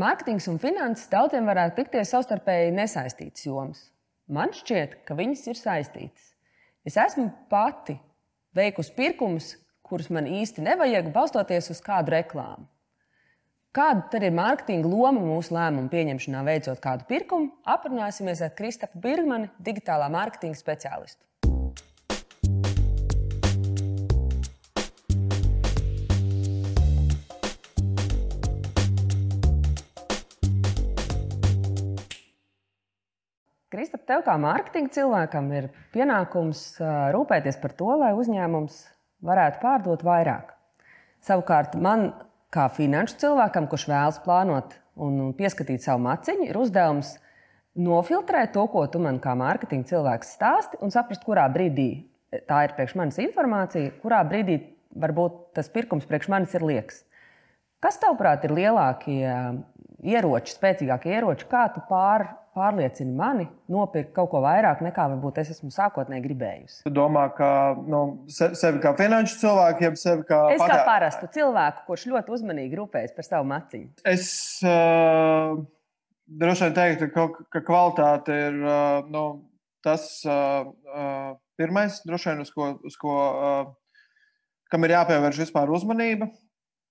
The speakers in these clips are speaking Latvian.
Mārketings un finanses daudziem varētu likties savstarpēji nesaistītas jomas. Man šķiet, ka viņas ir saistītas. Es esmu pati veikusi pirkumus, kurus man īsti nevajag, balstoties uz kādu reklāmu. Kāda tad ir mārketinga loma mūsu lēmumu pieņemšanā, veicot kādu pirkumu? Aprunāsimies ar Kristapu Birgmani, digitālā mārketinga speciālistu. Kristap, tev kā mārketinga cilvēkam ir pienākums rūpēties par to, lai uzņēmums varētu pārdot vairāk. Savukārt man, kā finanšu cilvēkam, kurš vēlas plānot un pieskatīt savu maciņu, ir uzdevums nofiltrēt to, ko tu man kā mārketinga cilvēks stāsti, un saprast, kurā brīdī tā ir priekš manis informācija, kurā brīdī varbūt tas pirkums priekš manis ir liekas. Kas tavuprāt ir lielākie ieroči, spēcīgākie ieroči, kā tu pār, pārliecini mani nopirkt kaut ko vairāk nekā varbūt es esmu sākotnēji gribējusi. Tu domā, ka nu, sevi kā finanšu cilvēku, jeb sevi kā es patēr... kā parastu cilvēku, kurš ļoti uzmanīgi rūpējas par savu maciņu? Es uh, droši vien teiktu, ka, ka kvalitāte ir uh, nu, tas uh, uh, pirmais, droši vien, uz ko, uz ko uh, kam ir jāpievērš vispār uzmanība.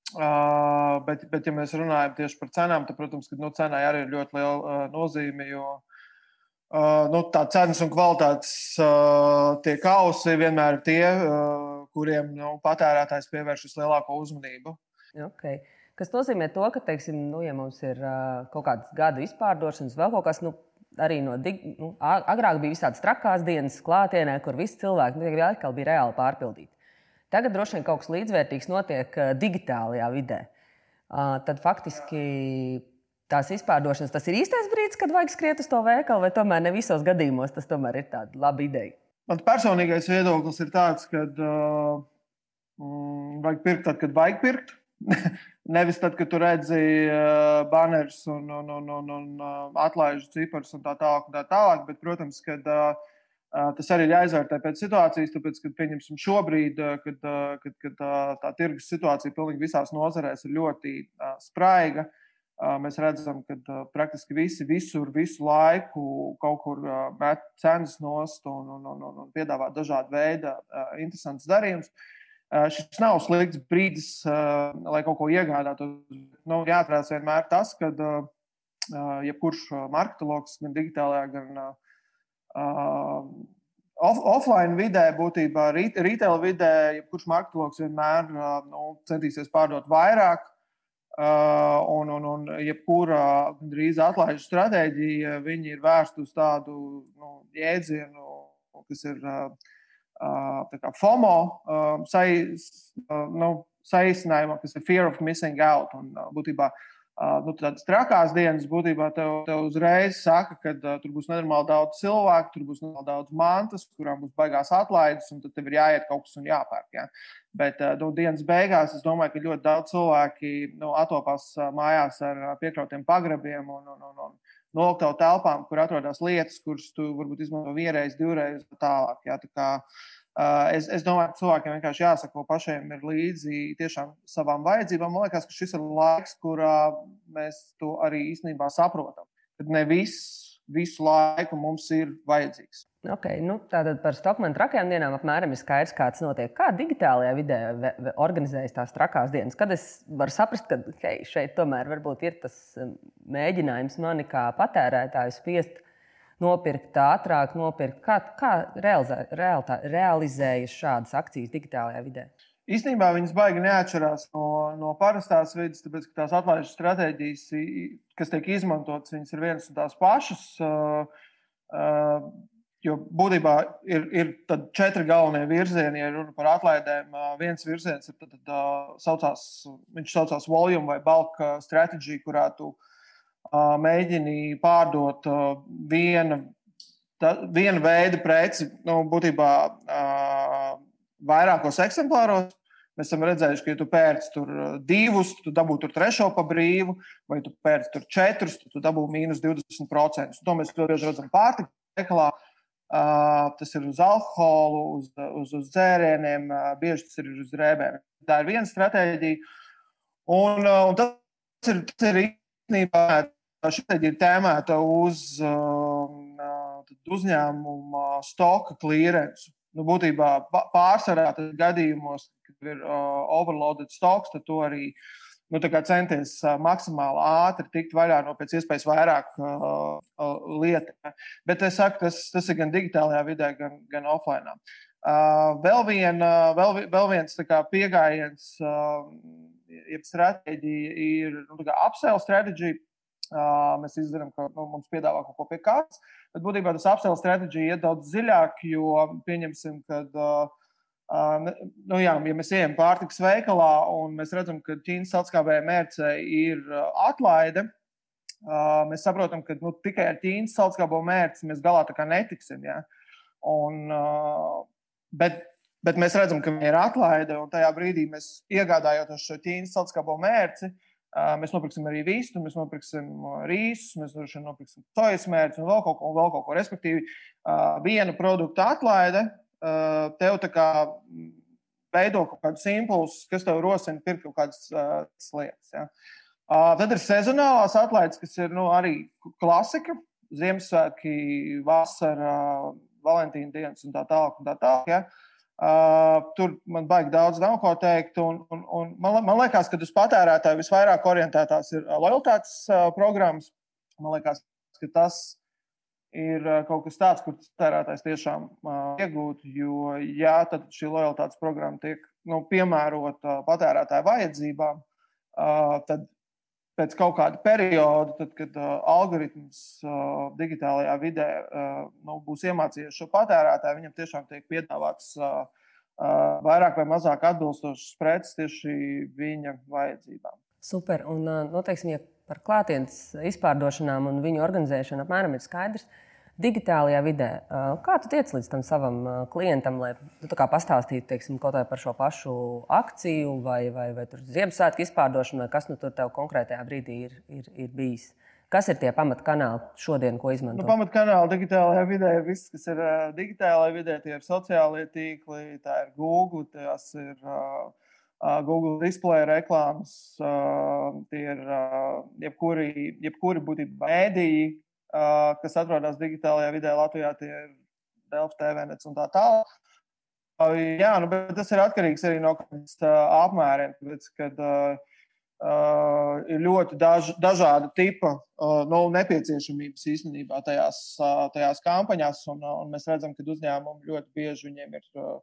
Uh, bet, bet, ja mēs runājam tieši par cenām, tad, protams, ka nu, cenai arī ir ļoti liela uh, nozīme. Jo uh, nu, tā cenas un kvalitātes uh, tie kausi vienmēr ir tie, uh, kuriem nu, patērētājs pievērš vislielāko uzmanību. Okay. Tas nozīmē, to, ka, teiksim, nu, ja mums ir uh, kaut kādas gada izpārdošanas, vēl kaut kas, nu, arī no dig, nu, agrāk bija visādas trakās dienas klātienē, kur visi cilvēki nu, atkal bija reāli pārpildīti. Tagad droši vien kaut kas līdzvērtīgs notiek eh, digitālajā vidē. Ah, tad faktiski tās izpārdošanas, tas ir īstais brīdis, kad vajag skriet uz to veikalu, vai tomēr ne visos gadījumos tas tomēr ir tāda laba ideja. Mans personīgais viedoklis ir tāds, ka uh, mm, vajag pirkt tad, kad vajag pirkt. Nevis tad, kad tu redzi uh, banerus un, un, un, un, un uh, atlaižu ciparus un tā tālāk, un tā tālāk. Bet, protams, kad uh, Tas arī ir jāizvērtē pēc situācijas, tāpēc, kad pieņemsim šobrīd, kad, kad, kad tā, tirgus situācija pilnīgi visās nozarēs ir ļoti spraiga. Mēs redzam, ka praktiski visi visur, visu laiku kaut kur met cenas nost un, un, un, un, un piedāvā dažādu veidu interesantus darījumus. Šis nav slikts brīdis, lai kaut ko iegādātos. Nu, jāatcerās vienmēr tas, ka jebkurš marketologs gan digitālajā, gan Uh, off, offline vidē, būtībā retail vidē, jebkurš marketologs vienmēr nu, centīsies pārdot vairāk. Un, un, un jebkura drīz atlaižu stratēģija, viņi ir vērsta uz tādu nu, jēdzienu, kas ir uh, FOMO, uh, nu, saīsinājumā, kas ir fear of missing out. Un, būtībā uh, nu, tādas trakās dienas būtībā tev, tev uzreiz saka, ka uh, tur būs nenormāli daudz cilvēku, tur būs nenormāli daudz mantas, kurām būs baigās atlaides, un tad tev ir jāiet kaut kas un jāpērk. Ja? Bet uh, nu, dienas beigās es domāju, ka ļoti daudz cilvēki nu, atopās uh, mājās ar piekrautiem pagrabiem un, un, un, un noliktavu telpām, kur atrodas lietas, kuras tu varbūt izmanto vienreiz, divreiz tālāk. Ja? Tā kā, uh, Uh, es, es domāju, ka cilvēkiem vienkārši jāsako pašiem ir līdzi tiešām savām vajadzībām. Man liekas, ka šis ir laiks, kurā mēs to arī īstenībā saprotam. Kad ne viss visu laiku mums ir vajadzīgs. Okay, nu, tātad par Stokmanu trakajām dienām apmēram ir skaidrs, kā tas notiek. Kā digitālajā vidē organizējas tās trakās dienas? Kad es varu saprast, ka hei, šeit tomēr ir tas um, mēģinājums mani kā patērētāju spiest nopirkt ātrāk, nopirkt. Kā, kā realizē, realitā, realizējas šādas akcijas digitālajā vidē? Īstenībā viņas baigi neatšķirās no, no parastās vidas, tāpēc ka tās atlaižu stratēģijas, kas tiek izmantotas, viņas ir vienas un tās pašas. Uh, uh, Jo būtībā ir, ir četri galvenie virzieni, ja runa par atlaidēm. Uh, viens virziens ir tad, tad, uh, saucās, viņš saucās volume vai bulk stratēģija, kurā tu uh, mēģini pārdot viena, ta, viena veida preci, nu, būtībā vairākos eksemplāros. Mēs esam redzējuši, ka, ja tu pērci tur divus, tu dabū tur trešo pa brīvu, vai tu pērci tur četrus, tad tu dabū mīnus 20%. To mēs ļoti bieži redzam pārtikas veikalā. Uh, tas ir uz alkoholu, uz, uz, uz dzērieniem, uh, bieži tas ir uz rēbēm. Tā ir viena stratēģija. Un, uh, un tas ir, tas ir īstenībā šeit ir tēmēta uz uzņēmuma stoka klīrensu. Nu, būtībā pārsvarā gadījumos, kad ir overloaded stoks, tad to arī nu, centies maksimāli ātri tikt vaļā no pēc iespējas vairāk uh, lietu. Bet es saku, tas, tas ir gan digitālajā vidē, gan, gan offline. Uh, vēl, vien, uh, vēl, vēl viens pieejams, uh, jeb stratēģija ir nu, upsell stratēģija. Uh, mēs izdarām, ka nu, mums piedāvā kaut ko pie kārtas, bet būtībā tas upsell stratēģija iet daudz dziļāk, jo pieņemsim, ka uh, Uh, nu, jā, ja mēs ejam pārtikas veikalā un mēs redzam, ka Ķīnas salskābēja mērce ir atlaide, uh, mēs saprotam, ka nu, tikai ar Ķīnas salskābo mērci mēs galā netiksim. Ja? Un, uh, bet, bet mēs redzam, ka viņi ir atlaide, un tajā brīdī mēs iegādājoties šo Ķīnas salskābo mērci, Mēs nopirksim arī vistu, mēs nopirksim rīsus, mēs nopirksim sojas mērķus un vēl kaut ko, vēl kaut ko. Respektīvi, viena produkta atlaide tev tā kā veido kaut kādus impulsus, kas tev rosina pirkt kaut kādas lietas. Ja. Tad ir sezonālās atlaides, kas ir nu, arī klasika. Ziemassvētki, vasara, Valentīna dienas un tā tālāk. Un tā tālāk ja. Uh, tur man baigi daudz nav ko teikt. Un, un, un man, man liekas, ka uz patērētāju visvairāk orientētās ir lojalitātes uh, programmas. Man liekas, ka tas ir kaut kas tāds, kur tērētājs tiešām uh, iegūtu. Jo, ja šī lojalitātes programma tiek nu, piemērota patērētāja vajadzībām, uh, tad pēc kaut kāda perioda, tad, kad uh, algoritms uh, digitālajā vidē uh, nu, būs iemācījies šo patērētāju, viņam tiešām tiek piedāvāts uh, uh, vairāk vai mazāk atbilstošas preces tieši viņa vajadzībām. Super. Un, nu, teiksim, ja par klātienes izpārdošanām un viņu organizēšanu apmēram ir skaidrs. Digitālajā vidē, kā tu tiec līdz tam savam klientam, lai tu pastāstītu teiksim, kaut kā par šo pašu akciju, vai, vai, vai Ziemassvētku izpārdošanu, vai kas nu tur tev konkrētajā brīdī ir, ir, ir bijis? Kas ir tie pamatkanāli šodien, ko izmanto? Nu, pamatkanāli digitālajā vidē ir viss, kas ir uh, digitālajā vidē. Tie ir sociālie tīkli, tā ir Google, tas ir uh, Google display reklāmas, tie ir jebkuri, jebkuri būtībā mēdīji, kas atrodas digitālajā vidē Latvijā, tie ir Delft, TVNets un tā tālāk. Jā, nu, bet tas ir atkarīgs arī no apmēriem, tāpēc, kad uh, ir ļoti daž, dažāda tipa uh, nu, nepieciešamības īstenībā tajās, uh, tajās kampaņās, un, uh, un mēs redzam, ka uzņēmumi ļoti bieži viņiem ir uh,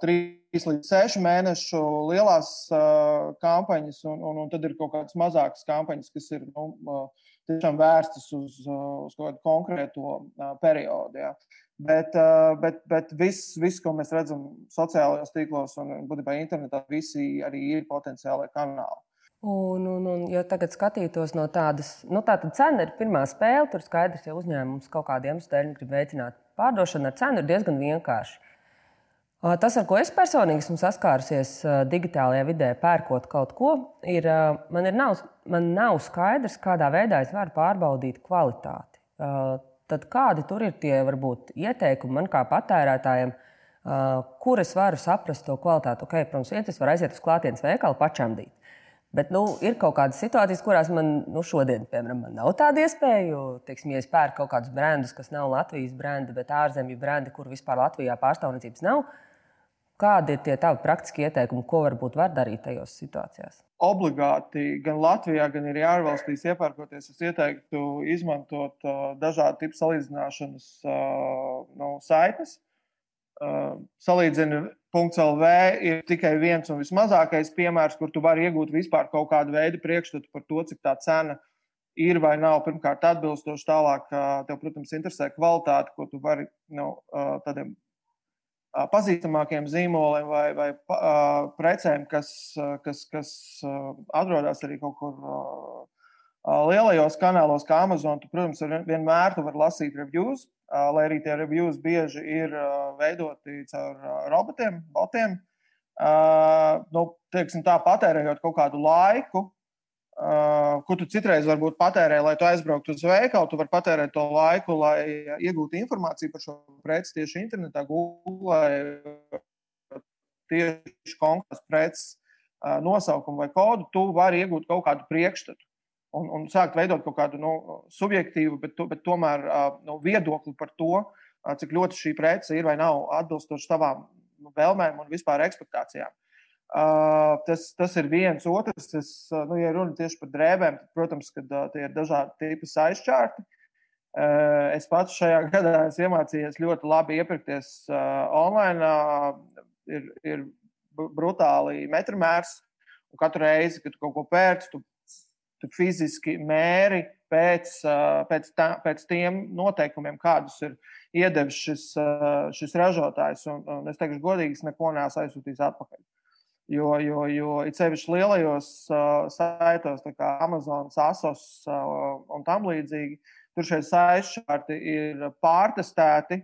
trīs līdz sešu mēnešu lielās uh, kampaņas, un, un, un tad ir kaut kādas mazākas kampaņas, kas ir nu, uh, tiešām vērstas uz, uz kādu konkrēto periodu. Ja. Bet, bet, bet viss, vis, ko mēs redzam sociālajos tīklos un būtībā internetā, visi arī ir potenciāli kanāli. Un, un, un, ja tagad skatītos no tādas, nu, tā tad cena ir pirmā spēle. Tur skaidrs, ja uzņēmums kaut kādiem iemesliem grib veicināt pārdošanu ar cenu, ir diezgan vienkārši. Tas, ar ko es personīgi esmu saskārusies digitālajā vidē, pērkot kaut ko, ir, man, ir nav, man nav skaidrs, kādā veidā es varu pārbaudīt kvalitāti. Tad kādi tur ir tie varbūt ieteikumi man kā patērētājiem, kur es varu saprast to kvalitāti? Okay, protams, viens es varu aiziet uz klātienes veikalu pačamdīt. Bet nu, ir kaut kādas situācijas, kurās man nu, šodien, piemēram, man nav tāda iespēja. Teiksim, ja es pērku kaut kādus brendus, kas nav Latvijas brendi, bet ārzemju brendi, kur vispār Latvijā pārstāvniecības nav, Kādi ir tie tavi praktiski ieteikumi, ko varbūt var darīt tajos situācijās? Obligāti gan Latvijā, gan arī ārvalstīs iepērkoties, es ieteiktu izmantot uh, dažādu tipu salīdzināšanas uh, no saites. Uh, Salīdzina.CLV ir tikai viens un vismazākais piemērs, kur tu vari iegūt vispār kaut kādu veidu priekšstatu par to, cik tā cena ir vai nav. Pirmkārt, atbilstoši tālāk, uh, tev, protams, interesē kvalitāte, ko tu vari no uh, tādiem pazīstamākiem zīmoliem vai, vai uh, precēm, kas, kas, kas uh, atrodas arī kaut kur uh, lielajos kanālos, kā Amazon. Tu, protams, vienmēr tu vari lasīt reviews, uh, lai arī tie reviews bieži ir uh, veidoti caur uh, robotiem, botiem. Uh, nu, teiksim, tā patērējot kaut kādu laiku, ko tu citreiz varbūt patērē, lai tu aizbrauktu uz veikalu, tu vari patērēt to laiku, lai iegūtu informāciju par šo preci tieši internetā, Google, tieši konkrēts preces uh, nosaukumu vai kodu, tu vari iegūt kaut kādu priekšstatu. un, un sākt veidot kaut kādu nu, subjektīvu, bet, bet tomēr nu, viedokli par to, cik ļoti šī prece ir vai nav atbilstoša tavām nu, vēlmēm un vispār ekspektācijām. Uh, tas, tas ir viens otrs. Es, nu, ja runa tieši par drēbēm, tad, protams, ka uh, tie ir dažādi tipi aizčārti. Uh, es pats šajā gadā esmu iemācījies ļoti labi iepirkties uh, online. Uh, ir, ir brutāli metromērs, un katru reizi, kad kaut ko pērci, tu, tu fiziski mēri pēc, uh, pēc, tā, pēc tiem noteikumiem, kādus ir iedevis šis, uh, šis ražotājs. Un, un es teikšu, godīgi, es neko neesmu aizsūtījis atpakaļ. Jo, jo, jo it sevišķi lielajos uh, saitos, kā Amazon, ASOS uh, un tam līdzīgi, tur šie saistīti ir pārtestēti.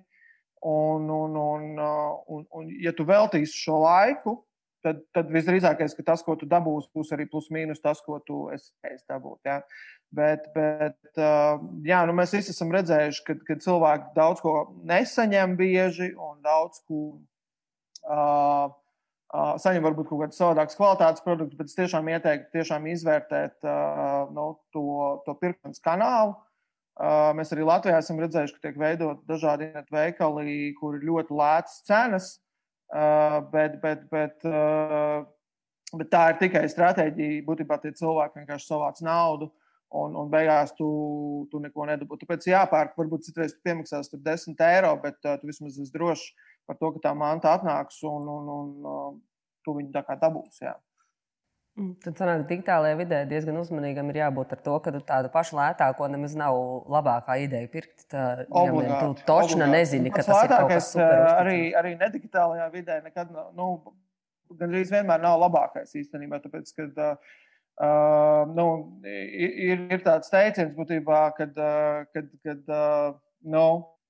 Un, un, un, uh, un, un, ja tu veltīsi šo laiku, tad, tad visdrīzākais, ka tas, ko tu dabūsi, būs arī plus mīnus tas, ko tu esi, dabūt. Ja? Bet, bet uh, jā, nu mēs visi esam redzējuši, ka, ka cilvēki daudz ko nesaņem bieži un daudz ko. Uh, saņem varbūt kaut kādus savādākus kvalitātes produktus, bet es tiešām ieteiktu tiešām izvērtēt nu, to, to pirkšanas kanālu. Mēs arī Latvijā esam redzējuši, ka tiek veidot dažādi veikali, kur ir ļoti lētas cenas, bet, bet, bet, bet tā ir tikai stratēģija. Būtībā tie cilvēki vienkārši savāc naudu. Un, un beigās tu, tu neko nedabū. Tāpēc jāpērk, varbūt citreiz piemaksās 10 eiro, bet uh, tu vismaz esi drošs, par to, ka tā manta atnāks un, un, un uh, tu viņu tā kā dabūsi. Jā. Mm, tad sanāk, digitālajā vidē diezgan uzmanīgam ir jābūt ar to, ka tādu pašu lētāko nemaz nav labākā ideja pirkt. Tā, obligāti, ja tu točna nezini, ka tas ir kaut kas super. Arī, arī nedigitālajā vidē nekad, nu, gandrīz vienmēr nav labākais īstenībā, tāpēc, kad uh, nu, ir, ir tāds teiciens būtībā, kad, uh, kad, kad uh, nu,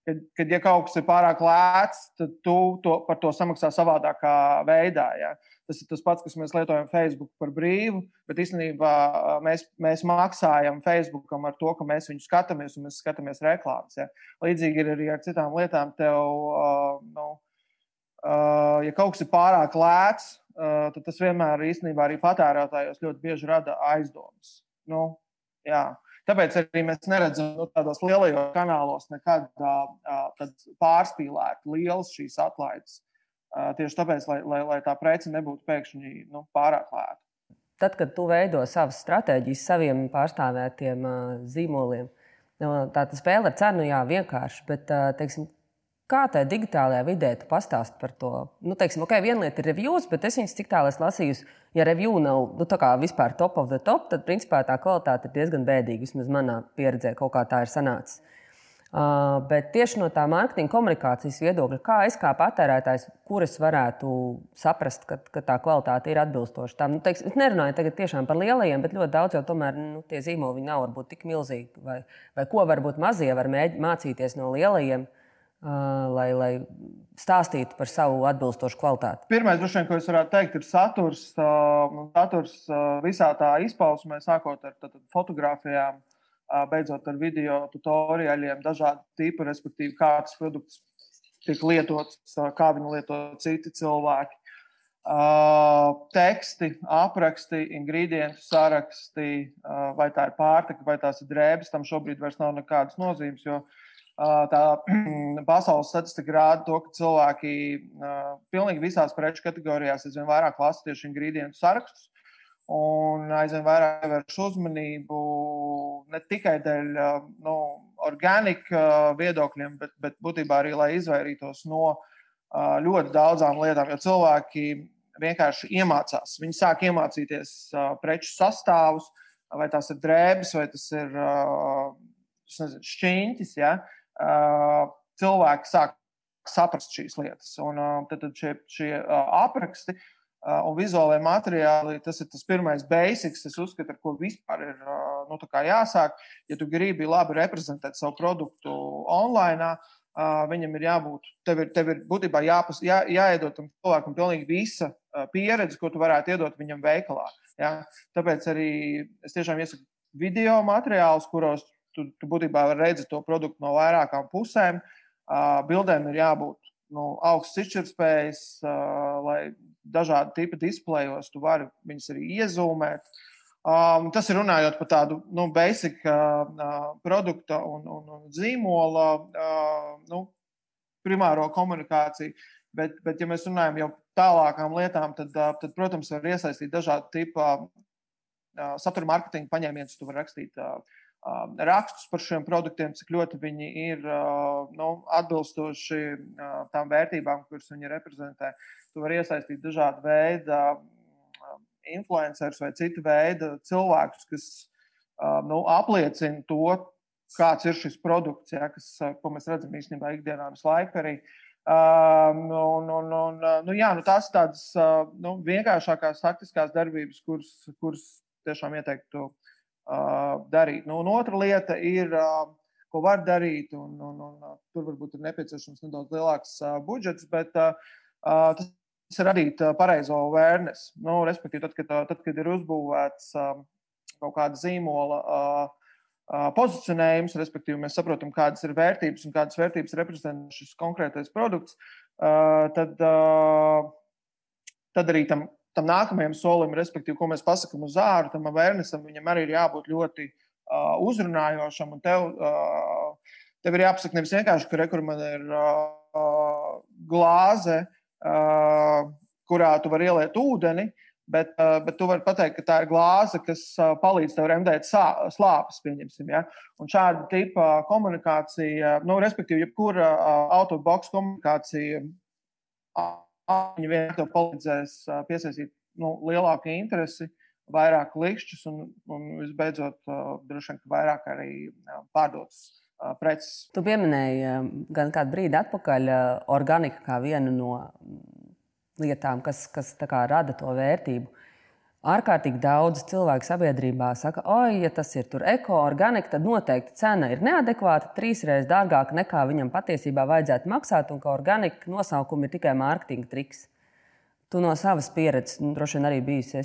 kad, kad ja kaut kas ir pārāk lēts, tad tu to, par to samaksā savādākā veidā. Ja? Tas ir tas pats, kas mēs lietojam Facebook par brīvu, bet īstenībā mēs, mēs maksājam Facebookam ar to, ka mēs viņu skatāmies un mēs skatāmies reklāmas. Ja? Līdzīgi ir arī ar citām lietām. Tev, uh, nu, uh, ja kaut kas ir pārāk lēts, uh, tad tas vienmēr īstenībā arī patērētājos ļoti bieži rada aizdomas. Nu, jā. Tāpēc arī mēs neredzam nu, tādos lielajos kanālos nekad uh, pārspīlēt lielas šīs atlaides. Uh, tieši tāpēc, lai, lai, lai tā prece nebūtu pēkšņi nu, pārāk lēta. Tad, kad tu veido savas stratēģijas saviem pārstāvētiem uh, zīmoliem, no, tā spēle ar cenu jā, vienkārši, bet teiksim, Kā tajā digitālajā vidē tu pastāst par to? Nu, teiksim, ok, viena lieta ir reviews, bet es viņas cik tālu esmu lasījusi. Ja review nav nu, vispār top of the top, tad principā tā kvalitāte ir diezgan bēdīga. Vismaz manā pieredzē kaut kā tā ir sanācis. Uh, bet tieši no tā mārketinga komunikācijas viedokļa, kā es kā patērētājs, kuras varētu saprast, ka, ka tā kvalitāte ir atbilstoša tam. Nu, teiks, es nerunāju tagad tiešām par lielajiem, bet ļoti daudz jau tomēr nu, tie zīmoli nav varbūt tik milzīgi. Vai, vai ko varbūt mazie var mēģināt mācīties no lielajiem? Lai, lai stāstītu par savu atbilstošu kvalitāti? Pirmais, vien, ko es varētu teikt, ir saturs. Saturs visā tā izpausmē, sākot ar tad, fotografijām, beidzot ar video tutoriāliem, dažādu tipu, respektīvi, kāds produkts tiek lietots, kā viņu lieto citi cilvēki. Uh, teksti, apraksti, ingredientu saraksti, uh, vai tā ir pārtika, vai tās ir drēbes, tam šobrīd vairs nav nekādas nozīmes. Jo uh, tā pasaules statistika rāda to, ka cilvēki pilnīgi visās preču kategorijās aizvien vairāk lasa tieši ingredientu sarakstus. Un aizvien vairāk vērš uzmanību ne tikai dēļ nu, organika viedokļiem, bet, bet būtībā arī, lai izvairītos no ļoti daudzām lietām. Jo cilvēki vienkārši iemācās. Viņi sāk iemācīties preču sastāvus, vai tās ir drēbes, vai tas ir nezinu, šķīņķis. Ja? Cilvēki sāk saprast šīs lietas. Un tad, tad šie, šie apraksti un vizuālajie materiāli, tas ir tas pirmais basics, es uzskatu, ar ko vispār ir nu, jāsāk. Ja tu gribi labi reprezentēt savu produktu online, viņam ir jābūt, tev ir, tev ir būtībā jāpas, jā, jāiedod tam cilvēkam pilnīgi visa pieredze, ko tu varētu iedot viņam veikalā. Ja? Tāpēc arī es tiešām iesaku video materiālus, kuros tu, tu būtībā redzi to produktu no vairākām pusēm. Uh, bildēm ir jābūt nu, augsts izšķirtspējas, uh, lai dažādi tipi displejos tu vari viņus arī iezūmēt. Um, tas ir runājot par tādu nu, basic uh, produkta un, un, un zīmola uh, nu, primāro komunikāciju. Bet, bet, ja mēs runājam jau tālākām lietām, tad, uh, tad protams, var iesaistīt dažādu tipu uh, satura mārketinga paņēmienus. Tu vari rakstīt uh, rakstus par šiem produktiem, cik ļoti viņi ir uh, nu, atbilstoši uh, tām vērtībām, kuras viņi reprezentē. Tu vari iesaistīt dažādu veidu influencerus vai citu veidu cilvēkus, kas nu, apliecina to, kāds ir šis produkts, ja, kas, ko mēs redzam īstenībā ikdienā visu laiku arī. Um, un, un, un, nu, jā, nu, tās ir tādas nu, vienkāršākās taktiskās darbības, kuras, kuras tiešām ieteiktu uh, darīt. Nu, un otra lieta ir, ko var darīt, un, un, un tur varbūt ir nepieciešams nedaudz lielāks budžets, bet tas radīt pareizo awareness. Nu, respektīvi, tad, kad, tad, kad ir uzbūvēts kaut kāda zīmola pozicionējums, respektīvi, mēs saprotam, kādas ir vērtības un kādas vērtības reprezentē šis konkrētais produkts, tad, tad arī tam, tam nākamajam solim, respektīvi, ko mēs pasakām uz āru, tam awarenessam, viņam arī ir jābūt ļoti uzrunājošam. Un tev, tev ir jāpasaka nevis vienkārši, ka rekur man ir glāze kurā tu vari ieliet ūdeni, bet, bet tu vari pateikt, ka tā ir glāze, kas palīdz tev remdēt slāpes. Ja? Un šāda tipa komunikācija, nu, respektīvi, jebkura autoboks komunikācija, viņa vienkārši palīdzēs piesaistīt nu, lielāku interesi. Vairāk likšķus un, un visbeidzot, droši vien, vairāk arī pārdotas preces. Tu pieminēji gan kādu brīdi atpakaļ organiku kā vienu no lietām, kas, kas rada to vērtību. Ārkārtīgi daudz cilvēku sabiedrībā saka, oi, ja tas ir eko-organika, tad noteikti cena ir neadekvāta, trīsreiz dārgāka nekā viņam patiesībā vajadzētu maksāt, un ka organika nosaukumi ir tikai mārketinga triks. Tu no savas pieredzes, nu, droši vien arī bijusi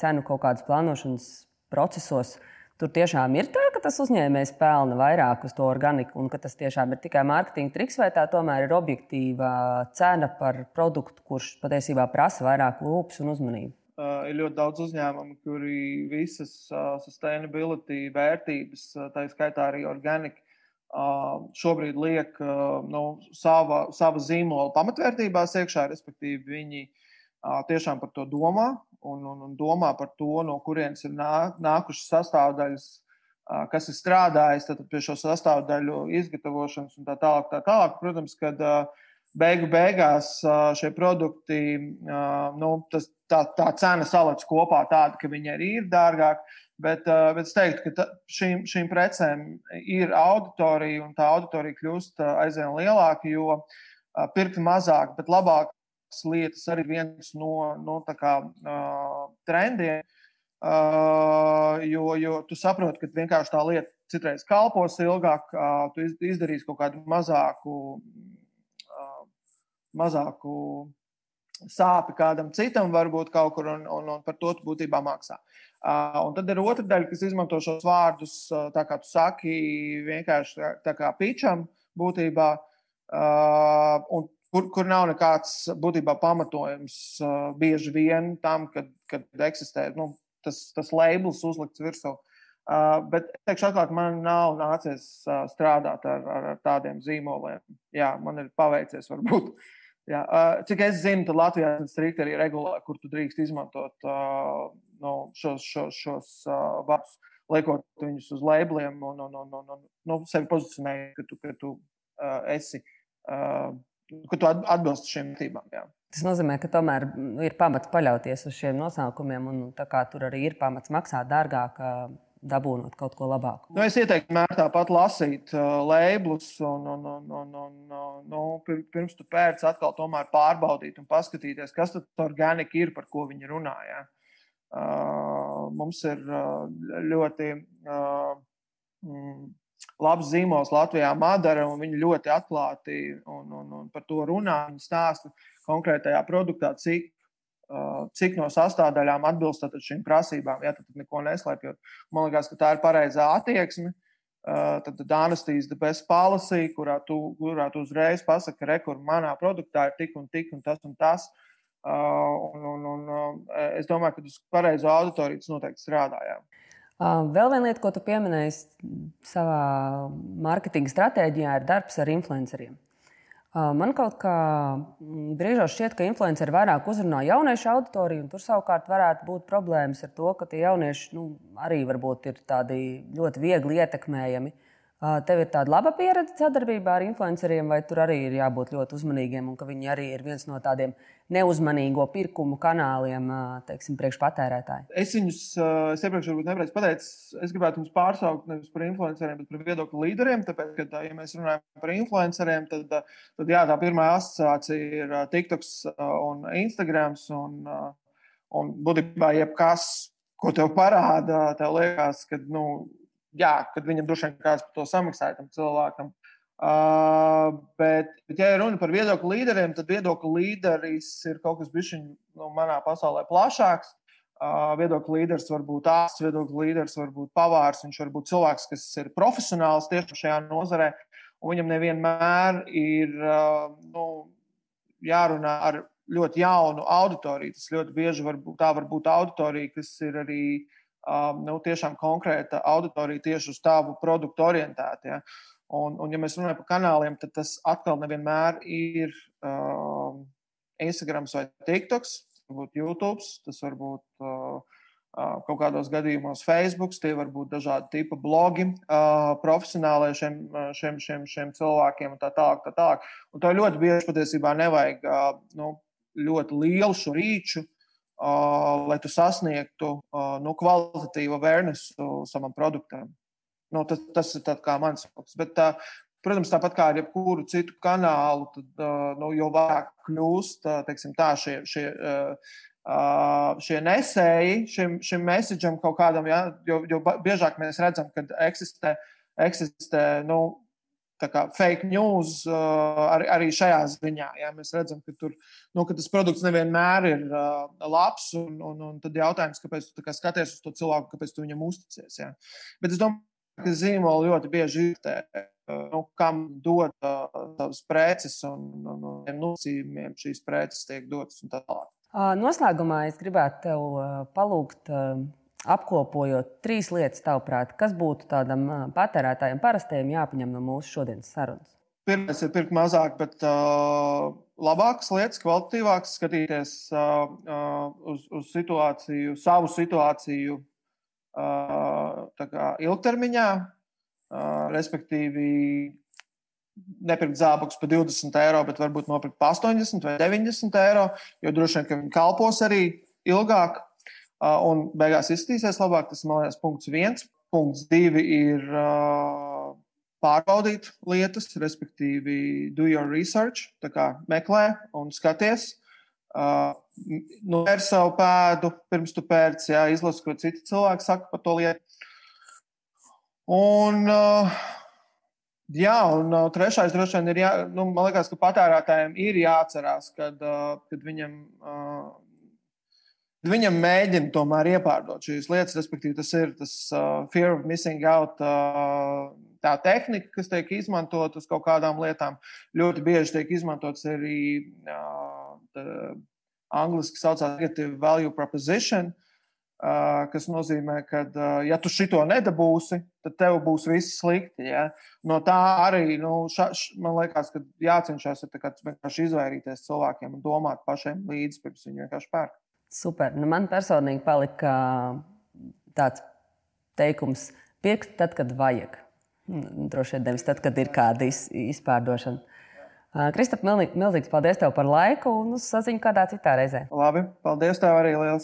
cenu kaut kādas plānošanas procesos. Tur tiešām ir tā, ka tas uzņēmējs pelna vairāk uz to organiku, un ka tas tiešām ir tikai mārketinga triks, vai tā tomēr ir objektīva cena par produktu, kurš patiesībā prasa vairāk rūpes un uzmanību. Uh, ir ļoti daudz uzņēmumu, kuri visas uh, sustainability vērtības, uh, tā skaitā arī organika, šobrīd liek nu, sava, sava zīmola pamatvērtībās iekšā, respektīvi viņi tiešām par to domā un, un, un domā par to, no kurienes ir nā, nākušas sastāvdaļas, kas ir strādājis pie šo sastāvdaļu izgatavošanas un tā tālāk. Tā tālāk. Protams, kad beigu beigās šie produkti, nu, tas, tā, tā cena salec kopā tāda, ka viņi arī ir dārgāki. Bet, bet es teiktu, ka ta, šīm, šīm precēm ir auditorija, un tā auditorija kļūst aizvien lielāka, jo pirkt mazāk, bet labāk lietas arī viens no, no kā, uh, trendiem. Uh, jo, jo tu saproti, ka vienkārši tā lieta citreiz kalpos ilgāk, uh, tu izdarīsi kaut kādu mazāku, uh, mazāku sāpi kādam citam, varbūt kaut kur, un, un, un par to būtībā maksā. Uh, un tad ir otra daļa, kas izmanto šos vārdus, uh, tā kā tu saki, vienkārši tā, tā kā pičam būtībā. Uh, un kur, kur nav nekāds būtībā pamatojums uh, bieži vien tam, kad, kad eksistē nu, tas, tas labels uzlikts virsū. Uh, bet, teikšu, atklāt, man nav nācies uh, strādāt ar, ar, ar tādiem zīmoliem. Jā, man ir paveicies, varbūt. Jā, uh, cik es zinu, tad Latvijā ir strikti arī regulā, kur tu drīkst izmantot uh, nu, šos, šos, šos uh, vārdus, liekot viņus uz labeliem un, un, un, un, un nu, sevi pozicionējot, ka tu, ka tu uh, esi uh, ka tu atbilsti šīm vērtībām. Jā. Tas nozīmē, ka tomēr nu, ir pamats paļauties uz šiem nosaukumiem, un tur arī ir pamats maksāt dārgāk. Dabūnot kaut ko labāku. Nu, es ieteiktu, mēr tāpat lasīt uh, lēblus, un, un, un, un, un uh, nu, pirms tu pērci, atkal tomēr pārbaudīt un paskatīties, kas tad organika ir, par ko viņi runā. Ja? Uh, mums ir uh, ļoti uh, mm, labs zīmols Latvijā, Madara, un viņi ļoti atklāti un, un, un par to runā. Viņi stāsta konkrētajā produktā, cik, cik no sastāvdaļām atbilst šīm prasībām. Ja, tad neko neslēpjot. Man liekas, ka tā ir pareizā attieksme. Uh, tad Dānastīs the best policy, kurā tu, kurā tu uzreiz pasaki, ka rekur manā produktā ir tik un tik un tas un tas. Un, un, un, es domāju, ka uz pareizo auditoriju tas noteikti strādājām. Vēl viena lieta, ko tu pieminēji savā mārketinga stratēģijā, ir darbs ar influenceriem. Man kaut kā brīžos šķiet, ka influenceri vairāk uzrunā jauniešu auditoriju, un tur savukārt varētu būt problēmas ar to, ka tie jaunieši nu, arī varbūt ir tādi ļoti viegli ietekmējami. Uh, Tev ir tāda laba pieredze sadarbībā ar influenceriem, vai tur arī ir jābūt ļoti uzmanīgiem, un ka viņi arī ir viens no tādiem neuzmanīgo pirkumu kanāliem, teiksim, priekšpatērētāji? Es viņus, es iepriekš varbūt nepareizi pateicu, es gribētu viņus pārsaukt nevis par influenceriem, bet par viedokļu līderiem. Tāpēc, kad, ja mēs runājam par influenceriem, tad, tad jā, tā pirmā asociācija ir TikToks un Instagrams. Un, un būtībā jebkas, ko tev parāda, tev liekas, ka. Nu, jā, kad viņam droši vien kāds par to samaksāja tam cilvēkam. Uh, bet, bet, ja runa par viedokļu līderiem, tad viedokļu līderis ir kaut kas bijis nu, manā pasaulē plašāks. Uh, viedokļu līderis var būt ārsts, viedokļu līderis var būt pavārs, viņš var būt cilvēks, kas ir profesionāls tieši šajā nozarē. Viņam nevienmēr ir uh, nu, jārunā ar ļoti jaunu auditoriju. Tas ļoti bieži var būt, tā var būt auditorija, kas ir arī uh, nu, tiešām konkrēta auditorija tieši uz tavu produktu orientēta. Ja? Un, un, ja mēs runājam par kanāliem, tad tas atkal nevienmēr ir um, Instagram vai TikToks, varbūt YouTube, tas var būt uh, uh, kaut kādos gadījumos Facebook, tie var būt dažādi tipi blogi, uh, profesionālai šiem, šiem, šiem, šiem cilvēkiem un tā tālāk. Tā tālāk. Un to ļoti bieži patiesībā nevajag uh, nu, ļoti lielu šo rīču, uh, lai tu sasniegtu nu, kvalitatīvu vērnesu savam produktam. Nu, tas, tas ir mans fokus. Bet, protams, tāpat kā ar jebkuru citu kanālu, tad, nu, jo vairāk kļūst teiksim, tā, šie, šie, šie nesēji šim, šim messageam kaut kādam, ja, jo, jo biežāk mēs redzam, ka eksistē, eksistē nu, fake news uh, arī, arī šajā ziņā. Jā, mēs redzam, ka, tur, nu, ka tas produkts nevienmēr ir uh, labs. Un, un, un tad jautājums, kāpēc tu kā skaties uz to cilvēku, kāpēc tu viņam uzticies. Jā. Bet es domāju, ka zīmoli ļoti bieži ir nu, kam dod uh, savas preces un, un, un nosacījumiem šīs preces tiek dotas un tā tālāk. Noslēgumā es gribētu tev palūgt apkopojot trīs lietas, tavuprāt, kas būtu tādam patērētājam parastajam jāpaņem no mūsu šodienas sarunas? Pirmais ir pirkt mazāk, bet uh, labākas lietas, kvalitatīvākas, skatīties uh, uh, uz, uz situāciju, savu situāciju uh, ilgtermiņā, uh, respektīvi nepirkt zābakus par 20 eiro, bet varbūt nopirkt par 80 vai 90 eiro, jo droši vien, ka viņi kalpos arī ilgāk un beigās izskatīsies labāk. Tas man liekas, punkts viens. Punkts divi ir uh, pārbaudīt lietas, respektīvi, do your research, tā kā meklē un skaties. Uh, nu, ir savu pēdu, pirms tu pērci, jā, izlasi, ko citi cilvēki saka par to lietu. Un, uh, jā, un uh, trešais droši vien ir, jā, nu, man liekas, ka patērētājiem ir jāatcerās, kad, uh, kad viņam uh, Viņam mēģina tomēr iepārdot šīs lietas, respektīvi, tas ir tas uh, fear of missing out. Uh, tā tehnika, kas tiek izmantota uz kaut kādām lietām, ļoti bieži tiek izmantots arī uh, angļuiski saucamā negative value proposition, uh, kas nozīmē, ka, uh, ja tu šito nedabūsi, tad tev būs viss slikti. Ja? No tā arī nu, ša, š, man liekas, ka jācenšas vienkārši izvairīties cilvēkiem un domāt pašiem līdzi, pirms viņi vienkārši pērk. Super. Nu, man personīgi palika tāds teikums, pirkt tad, kad vajag. Nu, droši vien nevis tad, kad ir kāda izpārdošana. Kristap, milzīgs paldies tev par laiku un uz saziņu kādā citā reizē. Labi, paldies tev arī liels.